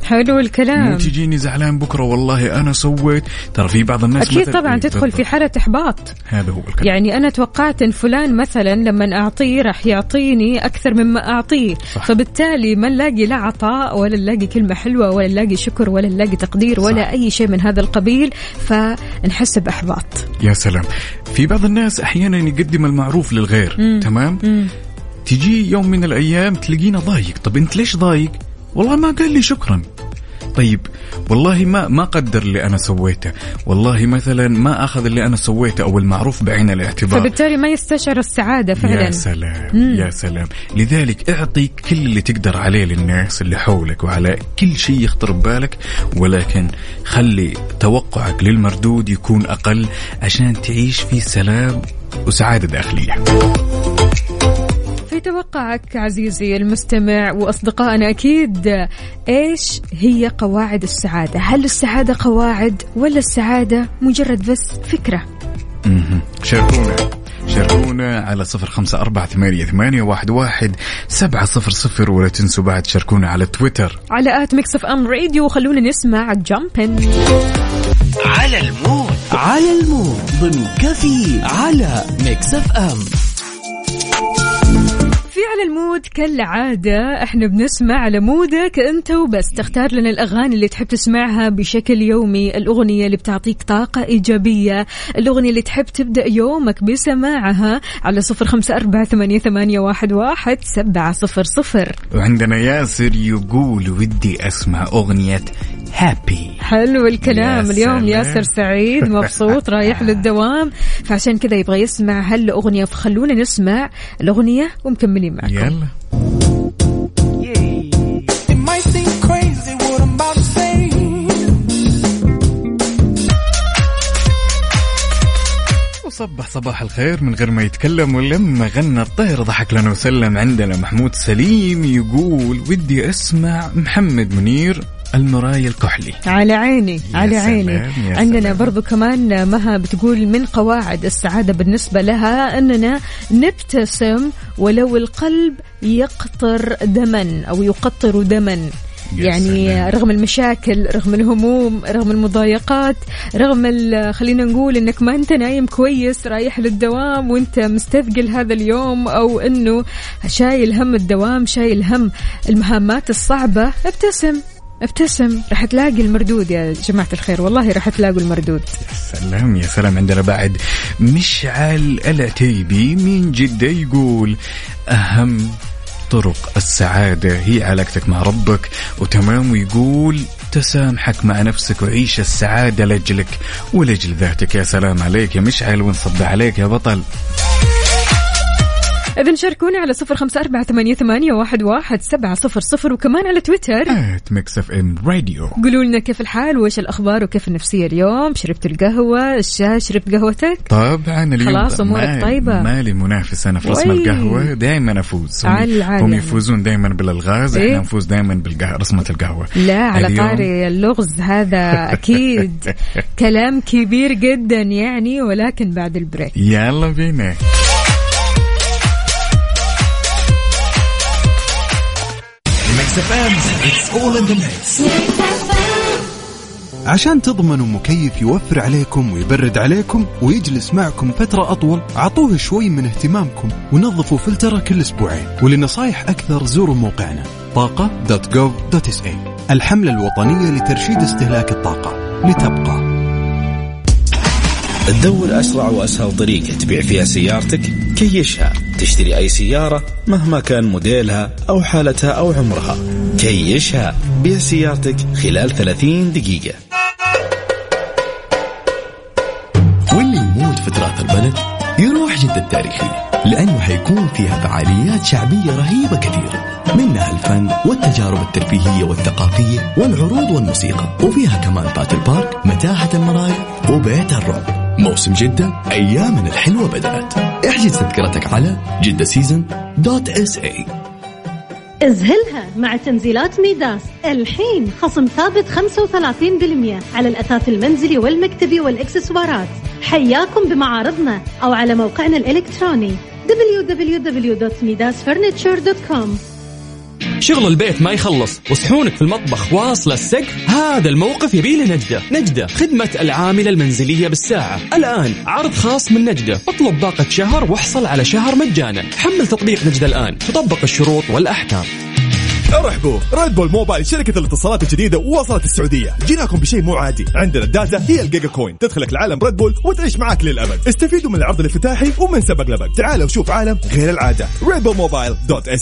حلو مو الكلام تجيني زعلان بكرة والله أنا سويت. ترى في بعض الناس أكيد طبعا إيه، تدخل في. حالة إحباط. هذا هو الكلام. يعني أنا توقعت إن فلان مثلا لما أعطيه راح يعطيني أكثر مما أعطيه. صح. فبالتالي ما نلاقي لا عطاء ولا نلاقي كلمة حلوة ولا نلاقي شكر ولا نلاقي تقدير ولا صح. أي شيء من هذا القبيل. فنحس بإحباط. يا سلام. في بعض الناس أحيانا يقدم المعروف للغير مم. تمام؟ مم. تجي يوم من الأيام تلاقينا ضايق. طب أنت ليش ضايق؟ والله ما قال لي شكرا. طيب والله ما ما قدر اللي أنا سويته. والله مثلا ما أخذ اللي أنا سويته أو المعروف بعين الاعتبار. فبالتالي ما يستشعر السعادة يا فعلا سلام مم. يا سلام. لذلك اعطي كل اللي تقدر عليه للناس اللي حولك وعلى كل شيء يخطر ببالك ولكن خلي توقعك للمردود يكون أقل عشان تعيش في سلام وسعادة داخلية. في توقعك عزيزي المستمع وأصدقائنا أكيد. إيش هي قواعد السعادة؟ هل السعادة قواعد ولا السعادة مجرد بس فكرة؟ مهم. شاركونا. شاركونا على صفر خمسة أربعة ثمانية, ثمانية واحد, واحد سبعة صفر صفر ولا تنسوا بعد شاركونا على تويتر. على at Mix FM Radio خلونا نسمع jumping على ال mood. على ال mood. ضمن كافيين على Mix FM. في على ال mood كالعادة. إحنا بنسمع على mood ك انت وبس. تختار لنا الأغاني اللي تحب تسمعها بشكل يومي. الأغنية اللي بتعطيك طاقة إيجابية. الأغنية اللي تحب تبدأ يومك بسماعها على صفر خمسة أربعة ثمانية, ثمانية واحد, واحد سبعة صفر صفر. وعندنا ياسر يقول ودي أسمع أغنية هابي حلو الكلام. يا اليوم سلام. ياسر سعيد مبسوط رايح للدوام. فعشان كذا يبغى يسمع هالأغنية فخلونا نسمع الأغنية ومكملين. معكم. يلا. وصبح صباح الخير من غير ما يتكلم ولما غنى الطير ضحك لنا وسلم عندنا محمود سليم يقول ودي أسمع محمد منير المراية الكحلي. على عيني على عيني. عندنا سلام. برضو كمان مها بتقول من قواعد السعادة بالنسبة لها أننا نبتسم ولو القلب يقطر دما أو يقطر دما. يعني. رغم المشاكل رغم الهموم رغم المضايقات رغم خلينا نقول إنك ما أنت نايم كويس رايح للدوام وأنت مستثقل هذا اليوم أو إنه شايل هم الدوام شايل هم المهامات الصعبة ابتسم ابتسم. راح تلاقي المردود يا جماعة الخير والله راح تلاقوا المردود. سلام يا سلام. عندنا بعد مشعل العتيبي من جدة يقول أهم طرق السعادة. هي علاقتك مع ربك وتمام ويقول تسامحك مع نفسك وعيش السعادة لأجلك ولأجل ذاتك. يا سلام عليك يا مشعل ونصب عليك يا بطل. إذا شاركونا على صفر خمسة أربعة ثمانية, ثمانية واحد, واحد سبعة صفر صفر وكمان على تويتر. Mix FM Radio قولوا لنا كيف الحال وإيش الأخبار وكيف النفسية اليوم؟ شربت القهوة؟ الشاي شربت قهوتك؟ طبعا اليوم خلاص أمورك طيبة. مالي منافس أنا في رسم وي. القهوة دائما أفوز. هم- هم. يفوزون دائما بالألغاز إيه؟ إحنا نفوز دائما بالقهوه رسمة القهوة. لا على طاري اللغز هذا أكيد. كلام كبير جدا يعني ولكن بعد ال break. يلا بينا. عشان تضمنوا مكيف يوفر عليكم ويبرد عليكم ويجلس معكم فترة أطول عطوه شوي من اهتمامكم ونظفوا فلتره كل أسبوعين ولنصايح أكثر زوروا موقعنا طاقة.gov.sa الحملة الوطنية لترشيد استهلاك الطاقة. لتبقى. تدور أسرع وأسهل طريقة تبيع فيها سيارتك كيشها تشتري أي سيارة مهما كان موديلها أو حالتها أو عمرها. كيشها بيع سيارتك خلال 30 دقيقة. واللي يموت في تراث البلد يروح جدة التاريخية لأنه حيكون فيها فعاليات شعبية رهيبة كثيرة منها الفن والتجارب الترفيهية والثقافية والعروض والموسيقى وفيها كمان باتل بارك متاحة المراية وبيت الرعب. موسم جدة أيامنا الحلوة بدأت. احجز تذكرتك على جدة Season dot SA ازهلها مع تنزيلات ميداس. الحين خصم ثابت 35% على الأثاث المنزلي والمكتبي والإكسسوارات. حياكم بمعارضنا أو على موقعنا الإلكتروني www.midasfurniture.com شغل البيت ما يخلص. وصحونك في المطبخ واصلة السقف. هذا الموقف يبي له نجدة نجدة خدمة العاملة المنزلية بالساعة. الآن عرض خاص من نجدة. اطلب باقة شهر واحصل على شهر مجانا. حمل تطبيق نجدة الآن. تطبق الشروط والأحكام. ارحبوا. Red Bull Mobile شركة الاتصالات الجديدة وصلت السعودية. جيناكم بشيء مو عادي. عندنا ال data هي ال Giga Coin. تدخلك لعالم Red Bull وتعيش معاك للأبد. استفيدوا من العرض الافتتاحي ومن سبق لبق تعالوا وشوف عالم غير العادة. Red Bull Mobile dot SA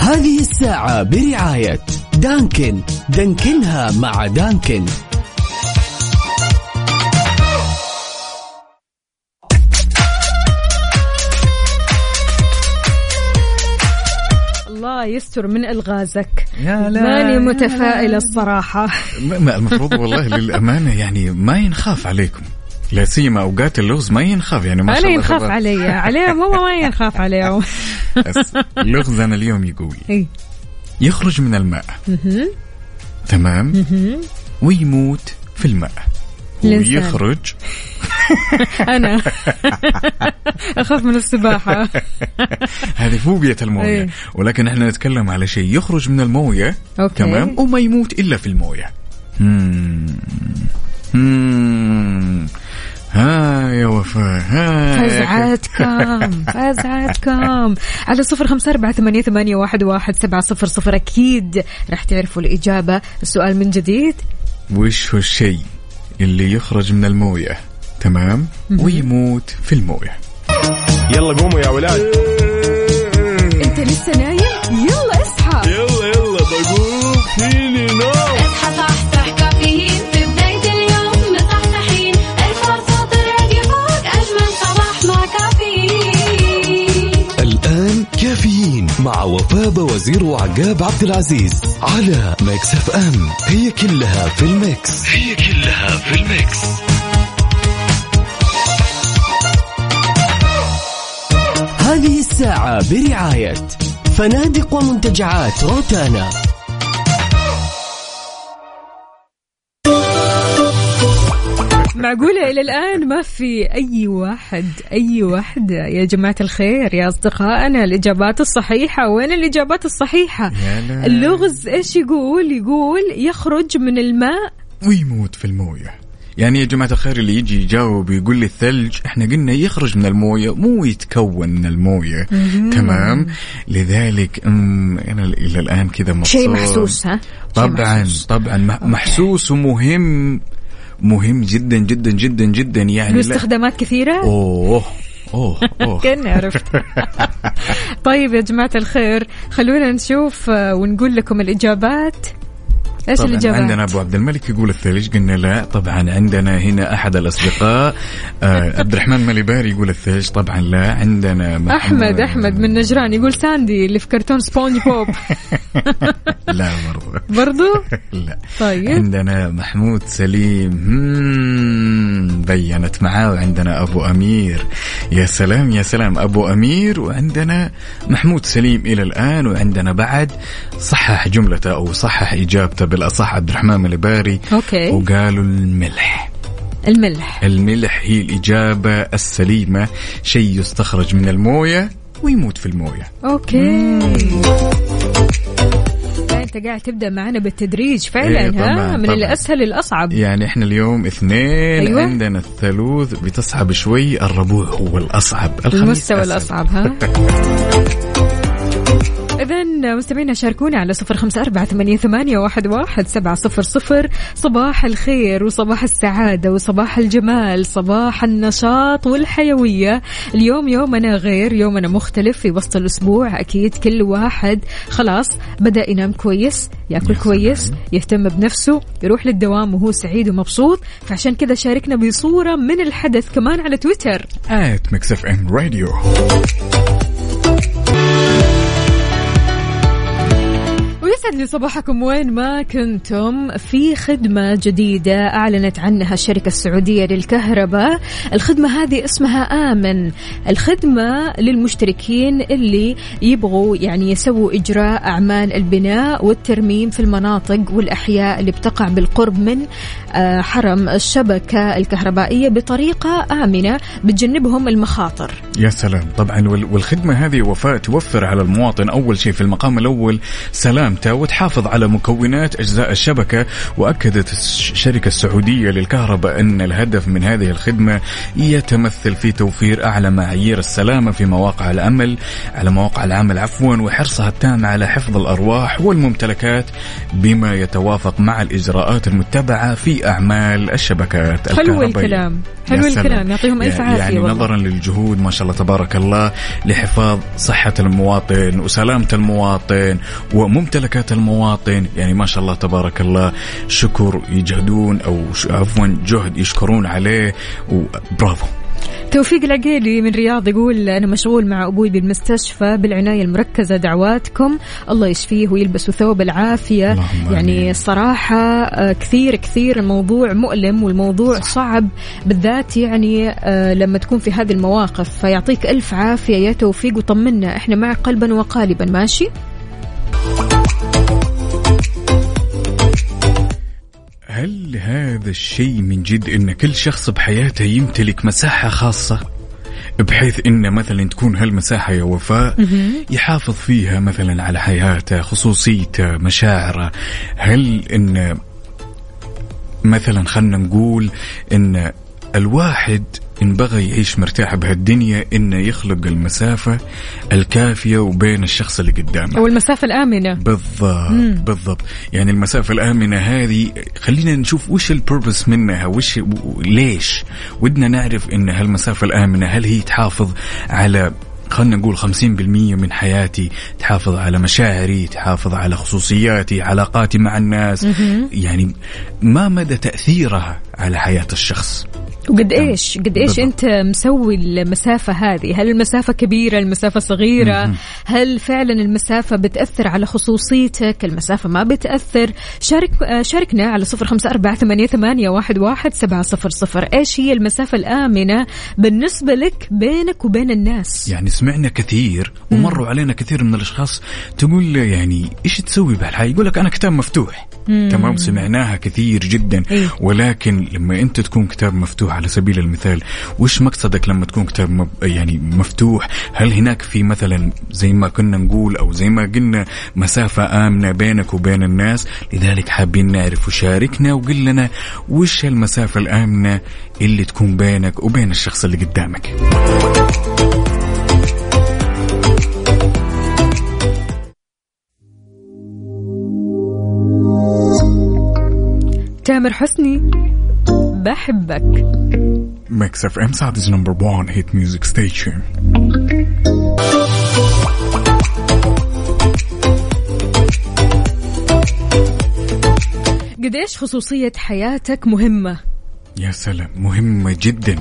هذه الساعة برعاية Dunkin. دانكنها مع Dunkin. الله يستر من إلغازك يا لا ماني متفائله. الصراحة المفروض والله للأمانة يعني ما ينخاف عليكم لا سيما أوقات اللغز ما ينخاف يعني ما شاء الله ينخاف. علي عليهم هو ما ينخاف اللغز أنا اليوم يقول إيه. يخرج من الماء. تمام. ويموت في الماء. ويخرج أنا. أخاف من السباحة. هذه فوبيا الموية. إيه. ولكن إحنا نتكلم على شيء يخرج من الموية. أوكي. تمام. وما يموت إلا في الموية. مم. مم. ها يا وفاء ها فزعتكم فزعتكم. على صفر خمسة أربعة ثمانية, ثمانية واحد, واحد سبعة صفر صفر. أكيد راح تعرفوا الإجابة. السؤال من جديد. وش هو الشيء اللي يخرج من الموية؟ تمام؟ ويموت في المويه. يلا قوموا يا ولاد. أنت لسه نايم؟ يلا اصحى. يلا يلا بقوم. فيني نوم. اصحى صحصح كافيين. في بداية اليوم مصحصحين. الفرصة تراك فوق أجمل صباح مع كافيين. الآن كافيين مع وفاء وزير وعقاب عبد العزيز على Mix FM. هي كلها في ال mix. هي كلها في ال mix. هذه الساعة برعاية فنادق ومنتجعات روتانا. معقولة إلى الآن ما في أي واحد أي واحدة يا جماعة الخير يا أصدقائنا الإجابات الصحيحة. وين الإجابات الصحيحة. اللغز إيش يقول؟ يقول يخرج من الماء. ويموت في الموية. يعني يا جماعة الخير اللي يجي يجاوب يقول لي الثلج إحنا قلنا يخرج من الموية مو يتكون من الموية. تمام؟ لذلك أنا إلى الآن كذا مبسوط. شيء محسوس ها؟ طبعا محسوس. طبعا. مح- محسوس ومهم. مهم جدا جدا جدا جدا. يعني له استخدامات كثيرة؟ أوه أوه أوه. كأني عرفت. طيب يا جماعة الخير خلونا نشوف آه، ونقول لكم الإجابات. إيش طبعا الإجابات؟ عندنا أبو عبد الملك يقول الثلج قلنا لا. طبعا عندنا هنا أحد الأصدقاء آه عبد الرحمن مليباري يقول الثلج طبعا لا. عندنا أحمد أحمد من نجران يقول ساندي اللي في كرتون سبونج بوب. لا برضو. برضو؟ لا. طيب. عندنا محمود سليم بينت معاه. وعندنا أبو أمير يا سلام يا سلام. أبو أمير وعندنا محمود سليم إلى الآن. وعندنا بعد صحح جملته أو صحح إجابته بالأصح عبد الرحمن مليباري okay. وقالوا الملح. الملح. الملح هي الإجابة السليمة. شيء يستخرج من الموية ويموت في الموية. أوكي. لا أنت قاعد تبدأ معنا بالتدريج فعلا إيه، طبعاً، ها من طبعاً. الأسهل للأصعب. يعني إحنا اليوم اثنين أيوة. عندنا الثلوث بتصعب شوي الربوع هو الأصعب الخميس المستوى أسهل. الأصعب ها؟ إذا مستمعينا شاركونا على صفر خمسة أربعة ثمانية, ثمانية واحد, واحد سبعة صفر صفر. صباح الخير وصباح السعادة وصباح الجمال صباح النشاط والحيوية. اليوم يومنا غير يومنا مختلف في وسط الأسبوع أكيد كل واحد خلاص بدأ ينام كويس يأكل كويس يهتم بنفسه يروح للدوام وهو سعيد ومبسوط. فعشان كذا شاركنا بصورة من الحدث كمان على تويتر. at Mix FM Radio ويسعد لي صباحكم وين ما كنتم في خدمة جديدة أعلنت عنها الشركة السعودية للكهرباء. الخدمة هذه اسمها آمن. الخدمة للمشتركين اللي يبغوا يعني يسووا إجراء أعمال البناء والترميم في المناطق والأحياء اللي بتقع بالقرب من آه، حرم الشبكة الكهربائية بطريقة آمنة بتجنبهم المخاطر. يا سلام. طبعا وال- والخدمة هذه وفاء توفر على المواطن أول شيء في المقام الأول سلامته وتحافظ على مكونات أجزاء الشبكة وأكدت الش- الشركة السعودية للكهرباء أن الهدف من هذه الخدمة يتمثل في توفير أعلى معايير السلامة في مواقع العمل على مواقع العمل عفوا وحرصها التام على حفظ الأرواح والممتلكات بما يتوافق مع الإجراءات المتبعة في أعمال الشبكات حلو. الكلام حلو. الكلام يعطيهم ألف عافية يعني والله. نظرا للجهود ما شاء الله تبارك الله لحفاظ صحة المواطن وسلامة المواطن وممتلكات المواطن. يعني ما شاء الله تبارك الله شكر يجهدون أو عفوا جهد يشكرون عليه وبرافو توفيق العقيلي من رياض يقول أنا مشغول مع أبوي بالمستشفى بالعناية المركزة دعواتكم. الله يشفيه ويلبسه ثوب العافية. يعني. الصراحة آه، كثير كثير الموضوع مؤلم والموضوع صعب. بالذات يعني آه، لما تكون في هذه المواقف. فيعطيك ألف عافية يا توفيق وطمنا إحنا معك قلبا وقالبا. ماشي؟ هل هذا الشيء من جد إن كل شخص بحياته يمتلك مساحة خاصة؟ بحيث إن مثلا تكون هالمساحة يا وفاء يحافظ فيها مثلا على حياته خصوصيته مشاعره. هل إن مثلا خلنا نقول إن الواحد إن بغى يعيش مرتاح بهالدنيا إنه يخلق المسافة الكافية وبين الشخص اللي قدامه. أو المسافة الآمنة. بالضبط مم. بالضبط. يعني المسافة الآمنة هذه خلينا نشوف وش البربس منها وش ليش؟ ودنا نعرف إن هالمسافة الآمنة هل هي تحافظ على خلنا نقول 50% من حياتي تحافظ على مشاعري تحافظ على خصوصياتي علاقاتي مع الناس؟ يعني ما مدى تأثيرها على حياة الشخص؟ وقد إيش قد إيش بالضبط. أنت مسوي المسافة هذه؟ هل المسافة كبيرة المسافة صغيرة؟ هل فعلا المسافة بتأثر على خصوصيتك؟ المسافة ما بتأثر. شارك شاركنا على صفر خمسة أربعة ثمانية, ثمانية واحد, واحد سبعة صفر صفر. إيش هي المسافة الآمنة بالنسبة لك بينك وبين الناس؟ يعني سمعنا كثير ومروا علينا كثير من الأشخاص تقول يعني إيش تسوي بهالحياه يقول لك أنا كتاب مفتوح. تمام سمعناها كثير جدا. إيه. ولكن لما أنت تكون كتاب مفتوح على سبيل المثال وش مقصدك لما تكون كتاب يعني مفتوح؟ هل هناك في مثلا زي ما كنا نقول أو زي ما قلنا مسافة آمنة بينك وبين الناس لذلك حابين نعرف وشاركنا وقل لنا وش المسافة الآمنة اللي تكون بينك وبين الشخص اللي قدامك. تامر حسني. بحبك Mix FM Saudi's number 1 hit music station قديش خصوصية حياتك مهمة؟ يا سلام مهمة جدا.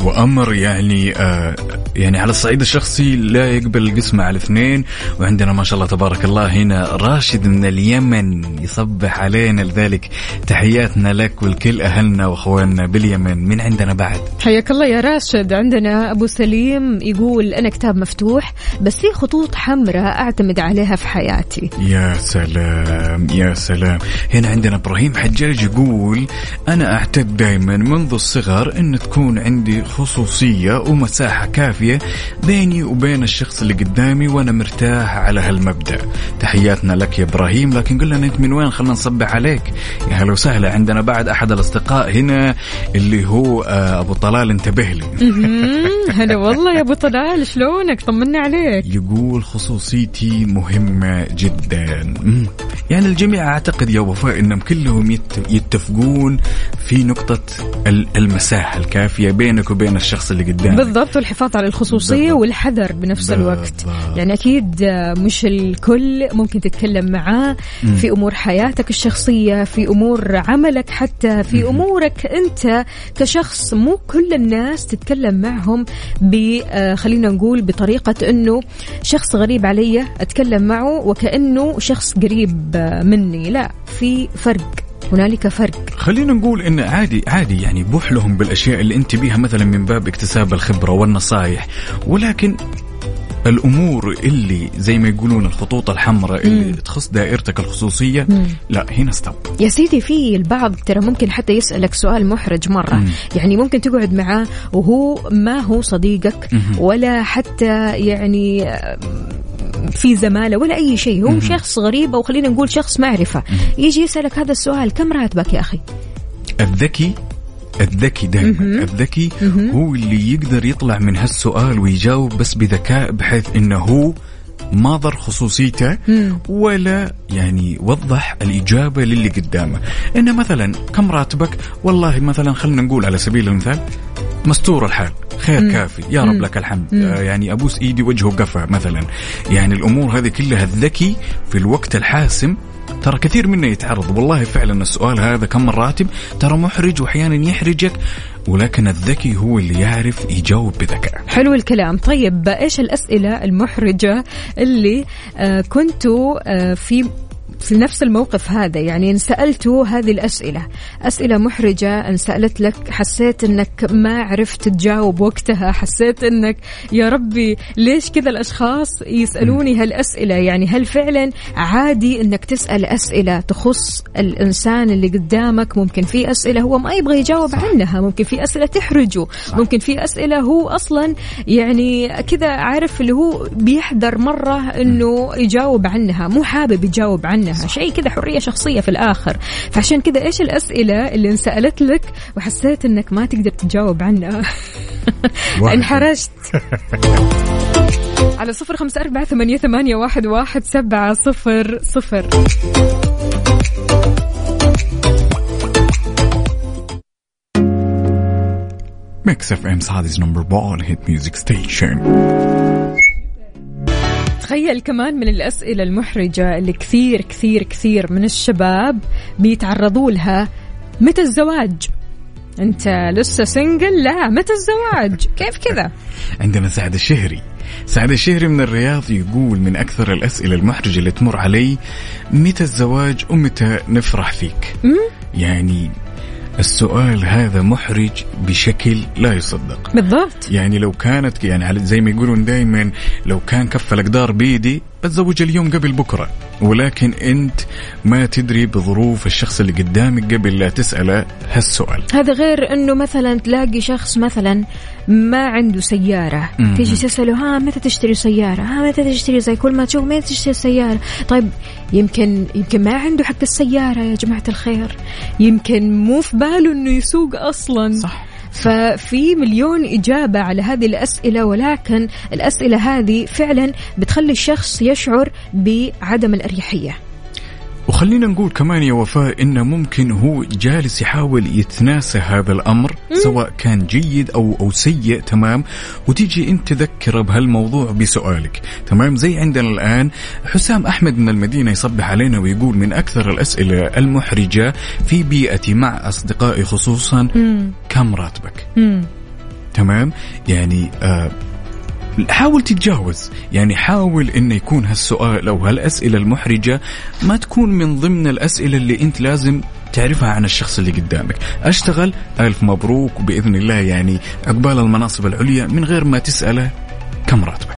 وأمر يعني آه يعني على الصعيد الشخصي لا يقبل القسمة على اثنين. وعندنا ما شاء الله تبارك الله هنا راشد من اليمن يصبح علينا لذلك. تحياتنا لك ولكل أهلنا وأخواننا باليمن. من عندنا بعد؟ حياك الله يا راشد. عندنا أبو سليم يقول أنا كتاب مفتوح بس في خطوط حمراء أعتمد عليها في حياتي. يا سلام يا سلام. هنا عندنا إبراهيم حجاج يقول أنا أعتد دائما منذ الصغر إن تكون عندي خصوصية ومساحة كافية بيني وبين الشخص اللي قدامي وأنا مرتاح على هالمبدأ. تحياتنا لك يا إبراهيم لكن قل لنا أنت من وين؟ خلينا نصبح عليك. يا هلا وسهلا عندنا بعد أحد الأصدقاء هنا اللي هو آه، أبو طلال انتبه لي. هلا والله يا أبو طلال شلونك؟ طمنا عليك. يقول خصوصيتي مهمة جدا. يعني الجميع أعتقد يا وفاء أنهم كلهم يت- يتفقون في نقطة المساحة الكافية بينك وبين الشخص اللي قدامك. بالضبط والحفاظ على الخصوصية بالضبط. والحذر بنفس الوقت. بالضبط. يعني أكيد آه، مش الكل ممكن تتكلم معاه. مم. في أمور حياتك الشخصية في أمور عملك حتى في أمورك أنت كشخص. مو كل الناس تتكلم معهم ب آه، خلينا نقول بطريقة أنه شخص غريب علي أتكلم معه وكأنه شخص قريب آه، مني. لا في فرق. هنالك فرق خلينا نقول إن عادي عادي يعني بوح لهم بالأشياء اللي أنت بيها مثلا من باب اكتساب الخبرة والنصائح ولكن الأمور اللي زي ما يقولون الخطوط الحمراء اللي تخص دائرتك الخصوصية مم. لا هنا ستوب يا سيدي في البعض ترى ممكن حتى يسألك سؤال محرج مرة مم. يعني ممكن تقعد معاه وهو ما هو صديقك مهم. ولا حتى يعني في زمالة ولا أي شيء. هو. شخص غريب أو خلينا نقول شخص معرفة. يجي يسألك هذا السؤال كم راتبك يا أخي؟ الذكي الذكي دائما الذكي هو اللي يقدر يطلع من هالسؤال ويجاوب بس بذكاء بحيث إنه هو ما ضر خصوصيته. ولا يعني وضح الإجابة للي قدامه. إنه مثلا كم راتبك؟ والله مثلا خلينا نقول على سبيل المثال مستور الحال. خير مم. كافي. يا رب مم. لك الحمد. مم. آه يعني أبوس إيدي وجهه قفا مثلا. يعني الأمور هذه كلها الذكي في الوقت الحاسم ترى كثير منا يتعرض. والله فعلا السؤال هذا كم الراتب ترى محرج واحيانا يحرجك ولكن الذكي هو اللي يعرف يجاوب بذكاء. حلو الكلام. طيب إيش الأسئلة المحرجة اللي آه كنتوا آه في في نفس الموقف هذا يعني إن سالته هذه الأسئلة أسئلة محرجة إن سألت لك حسيت إنك ما عرفت تجاوب وقتها حسيت إنك يا ربي ليش كذا الأشخاص يسألوني هالأسئلة؟ يعني هل فعلا عادي إنك تسأل أسئلة تخص الإنسان اللي قدامك؟ ممكن في أسئلة هو ما يبغى يجاوب عنها ممكن في أسئلة تحرجه ممكن في أسئلة هو أصلا يعني كذا عارف اللي هو بيحذر مرة إنه يجاوب عنها مو حابب يجاوب عنها. شيء كذا حرية شخصية في الآخر. فعشان كذا إيش الأسئلة اللي انسألت لك وحسيت إنك ما تقدر تجاوب عنها. انحرجت. على صفر خمسة أربعة ثمانية, ثمانية واحد, واحد سبعة صفر صفر. FM Saudi's number 1 hit music station تخيل كمان من الأسئلة المحرجة اللي كثير كثير كثير من الشباب بيتعرضوا لها متى الزواج؟ أنت لسه single؟ لا متى الزواج؟ كيف كذا؟ عندنا سعد الشهري سعد الشهري من الرياض يقول من أكثر الأسئلة المحرجة اللي تمر علي متى الزواج ومتى نفرح فيك يعني السؤال هذا محرج بشكل لا يصدق. بالضبط. يعني لو كانت يعني زي ما يقولون دائما لو كان كف الأقدار بيدي بتزوج اليوم قبل بكرة ولكن أنت ما تدري بظروف الشخص اللي قدامك قبل لا تسأله هالسؤال. هذا غير إنه مثلا تلاقي شخص مثلا ما عنده سيارة. تيجي تسأله ها متى تشتري سيارة؟ ها متى تشتري زي كل ما تشوف متى تشتري سيارة؟ طيب يمكن يمكن ما عنده حق السيارة يا جماعة الخير. يمكن مو في باله إنه يسوق أصلا. صح. ففي مليون إجابة على هذه الأسئلة ولكن الأسئلة هذه فعلا بتخلي الشخص يشعر بعدم الأريحية. وخلينا نقول كمان يا وفاء إنه ممكن هو جالس يحاول يتناسى هذا الأمر سواء كان جيد أو أو سيء تمام؟ وتيجي أنت تذكره بهالموضوع بسؤالك تمام؟ زي عندنا الآن حسام أحمد من المدينة يصبح علينا ويقول من أكثر الأسئلة المحرجة في بيئتي مع أصدقائي خصوصا كم راتبك؟ مم. تمام؟ يعني آه حاول تتجاوز. يعني حاول انه يكون هالسؤال أو هالأسئلة المحرجة ما تكون من ضمن الأسئلة اللي أنت لازم تعرفها عن الشخص اللي قدامك. أشتغل. ألف مبروك. وباذن الله يعني عقبال المناصب العليا من غير ما تسأله كم راتبك.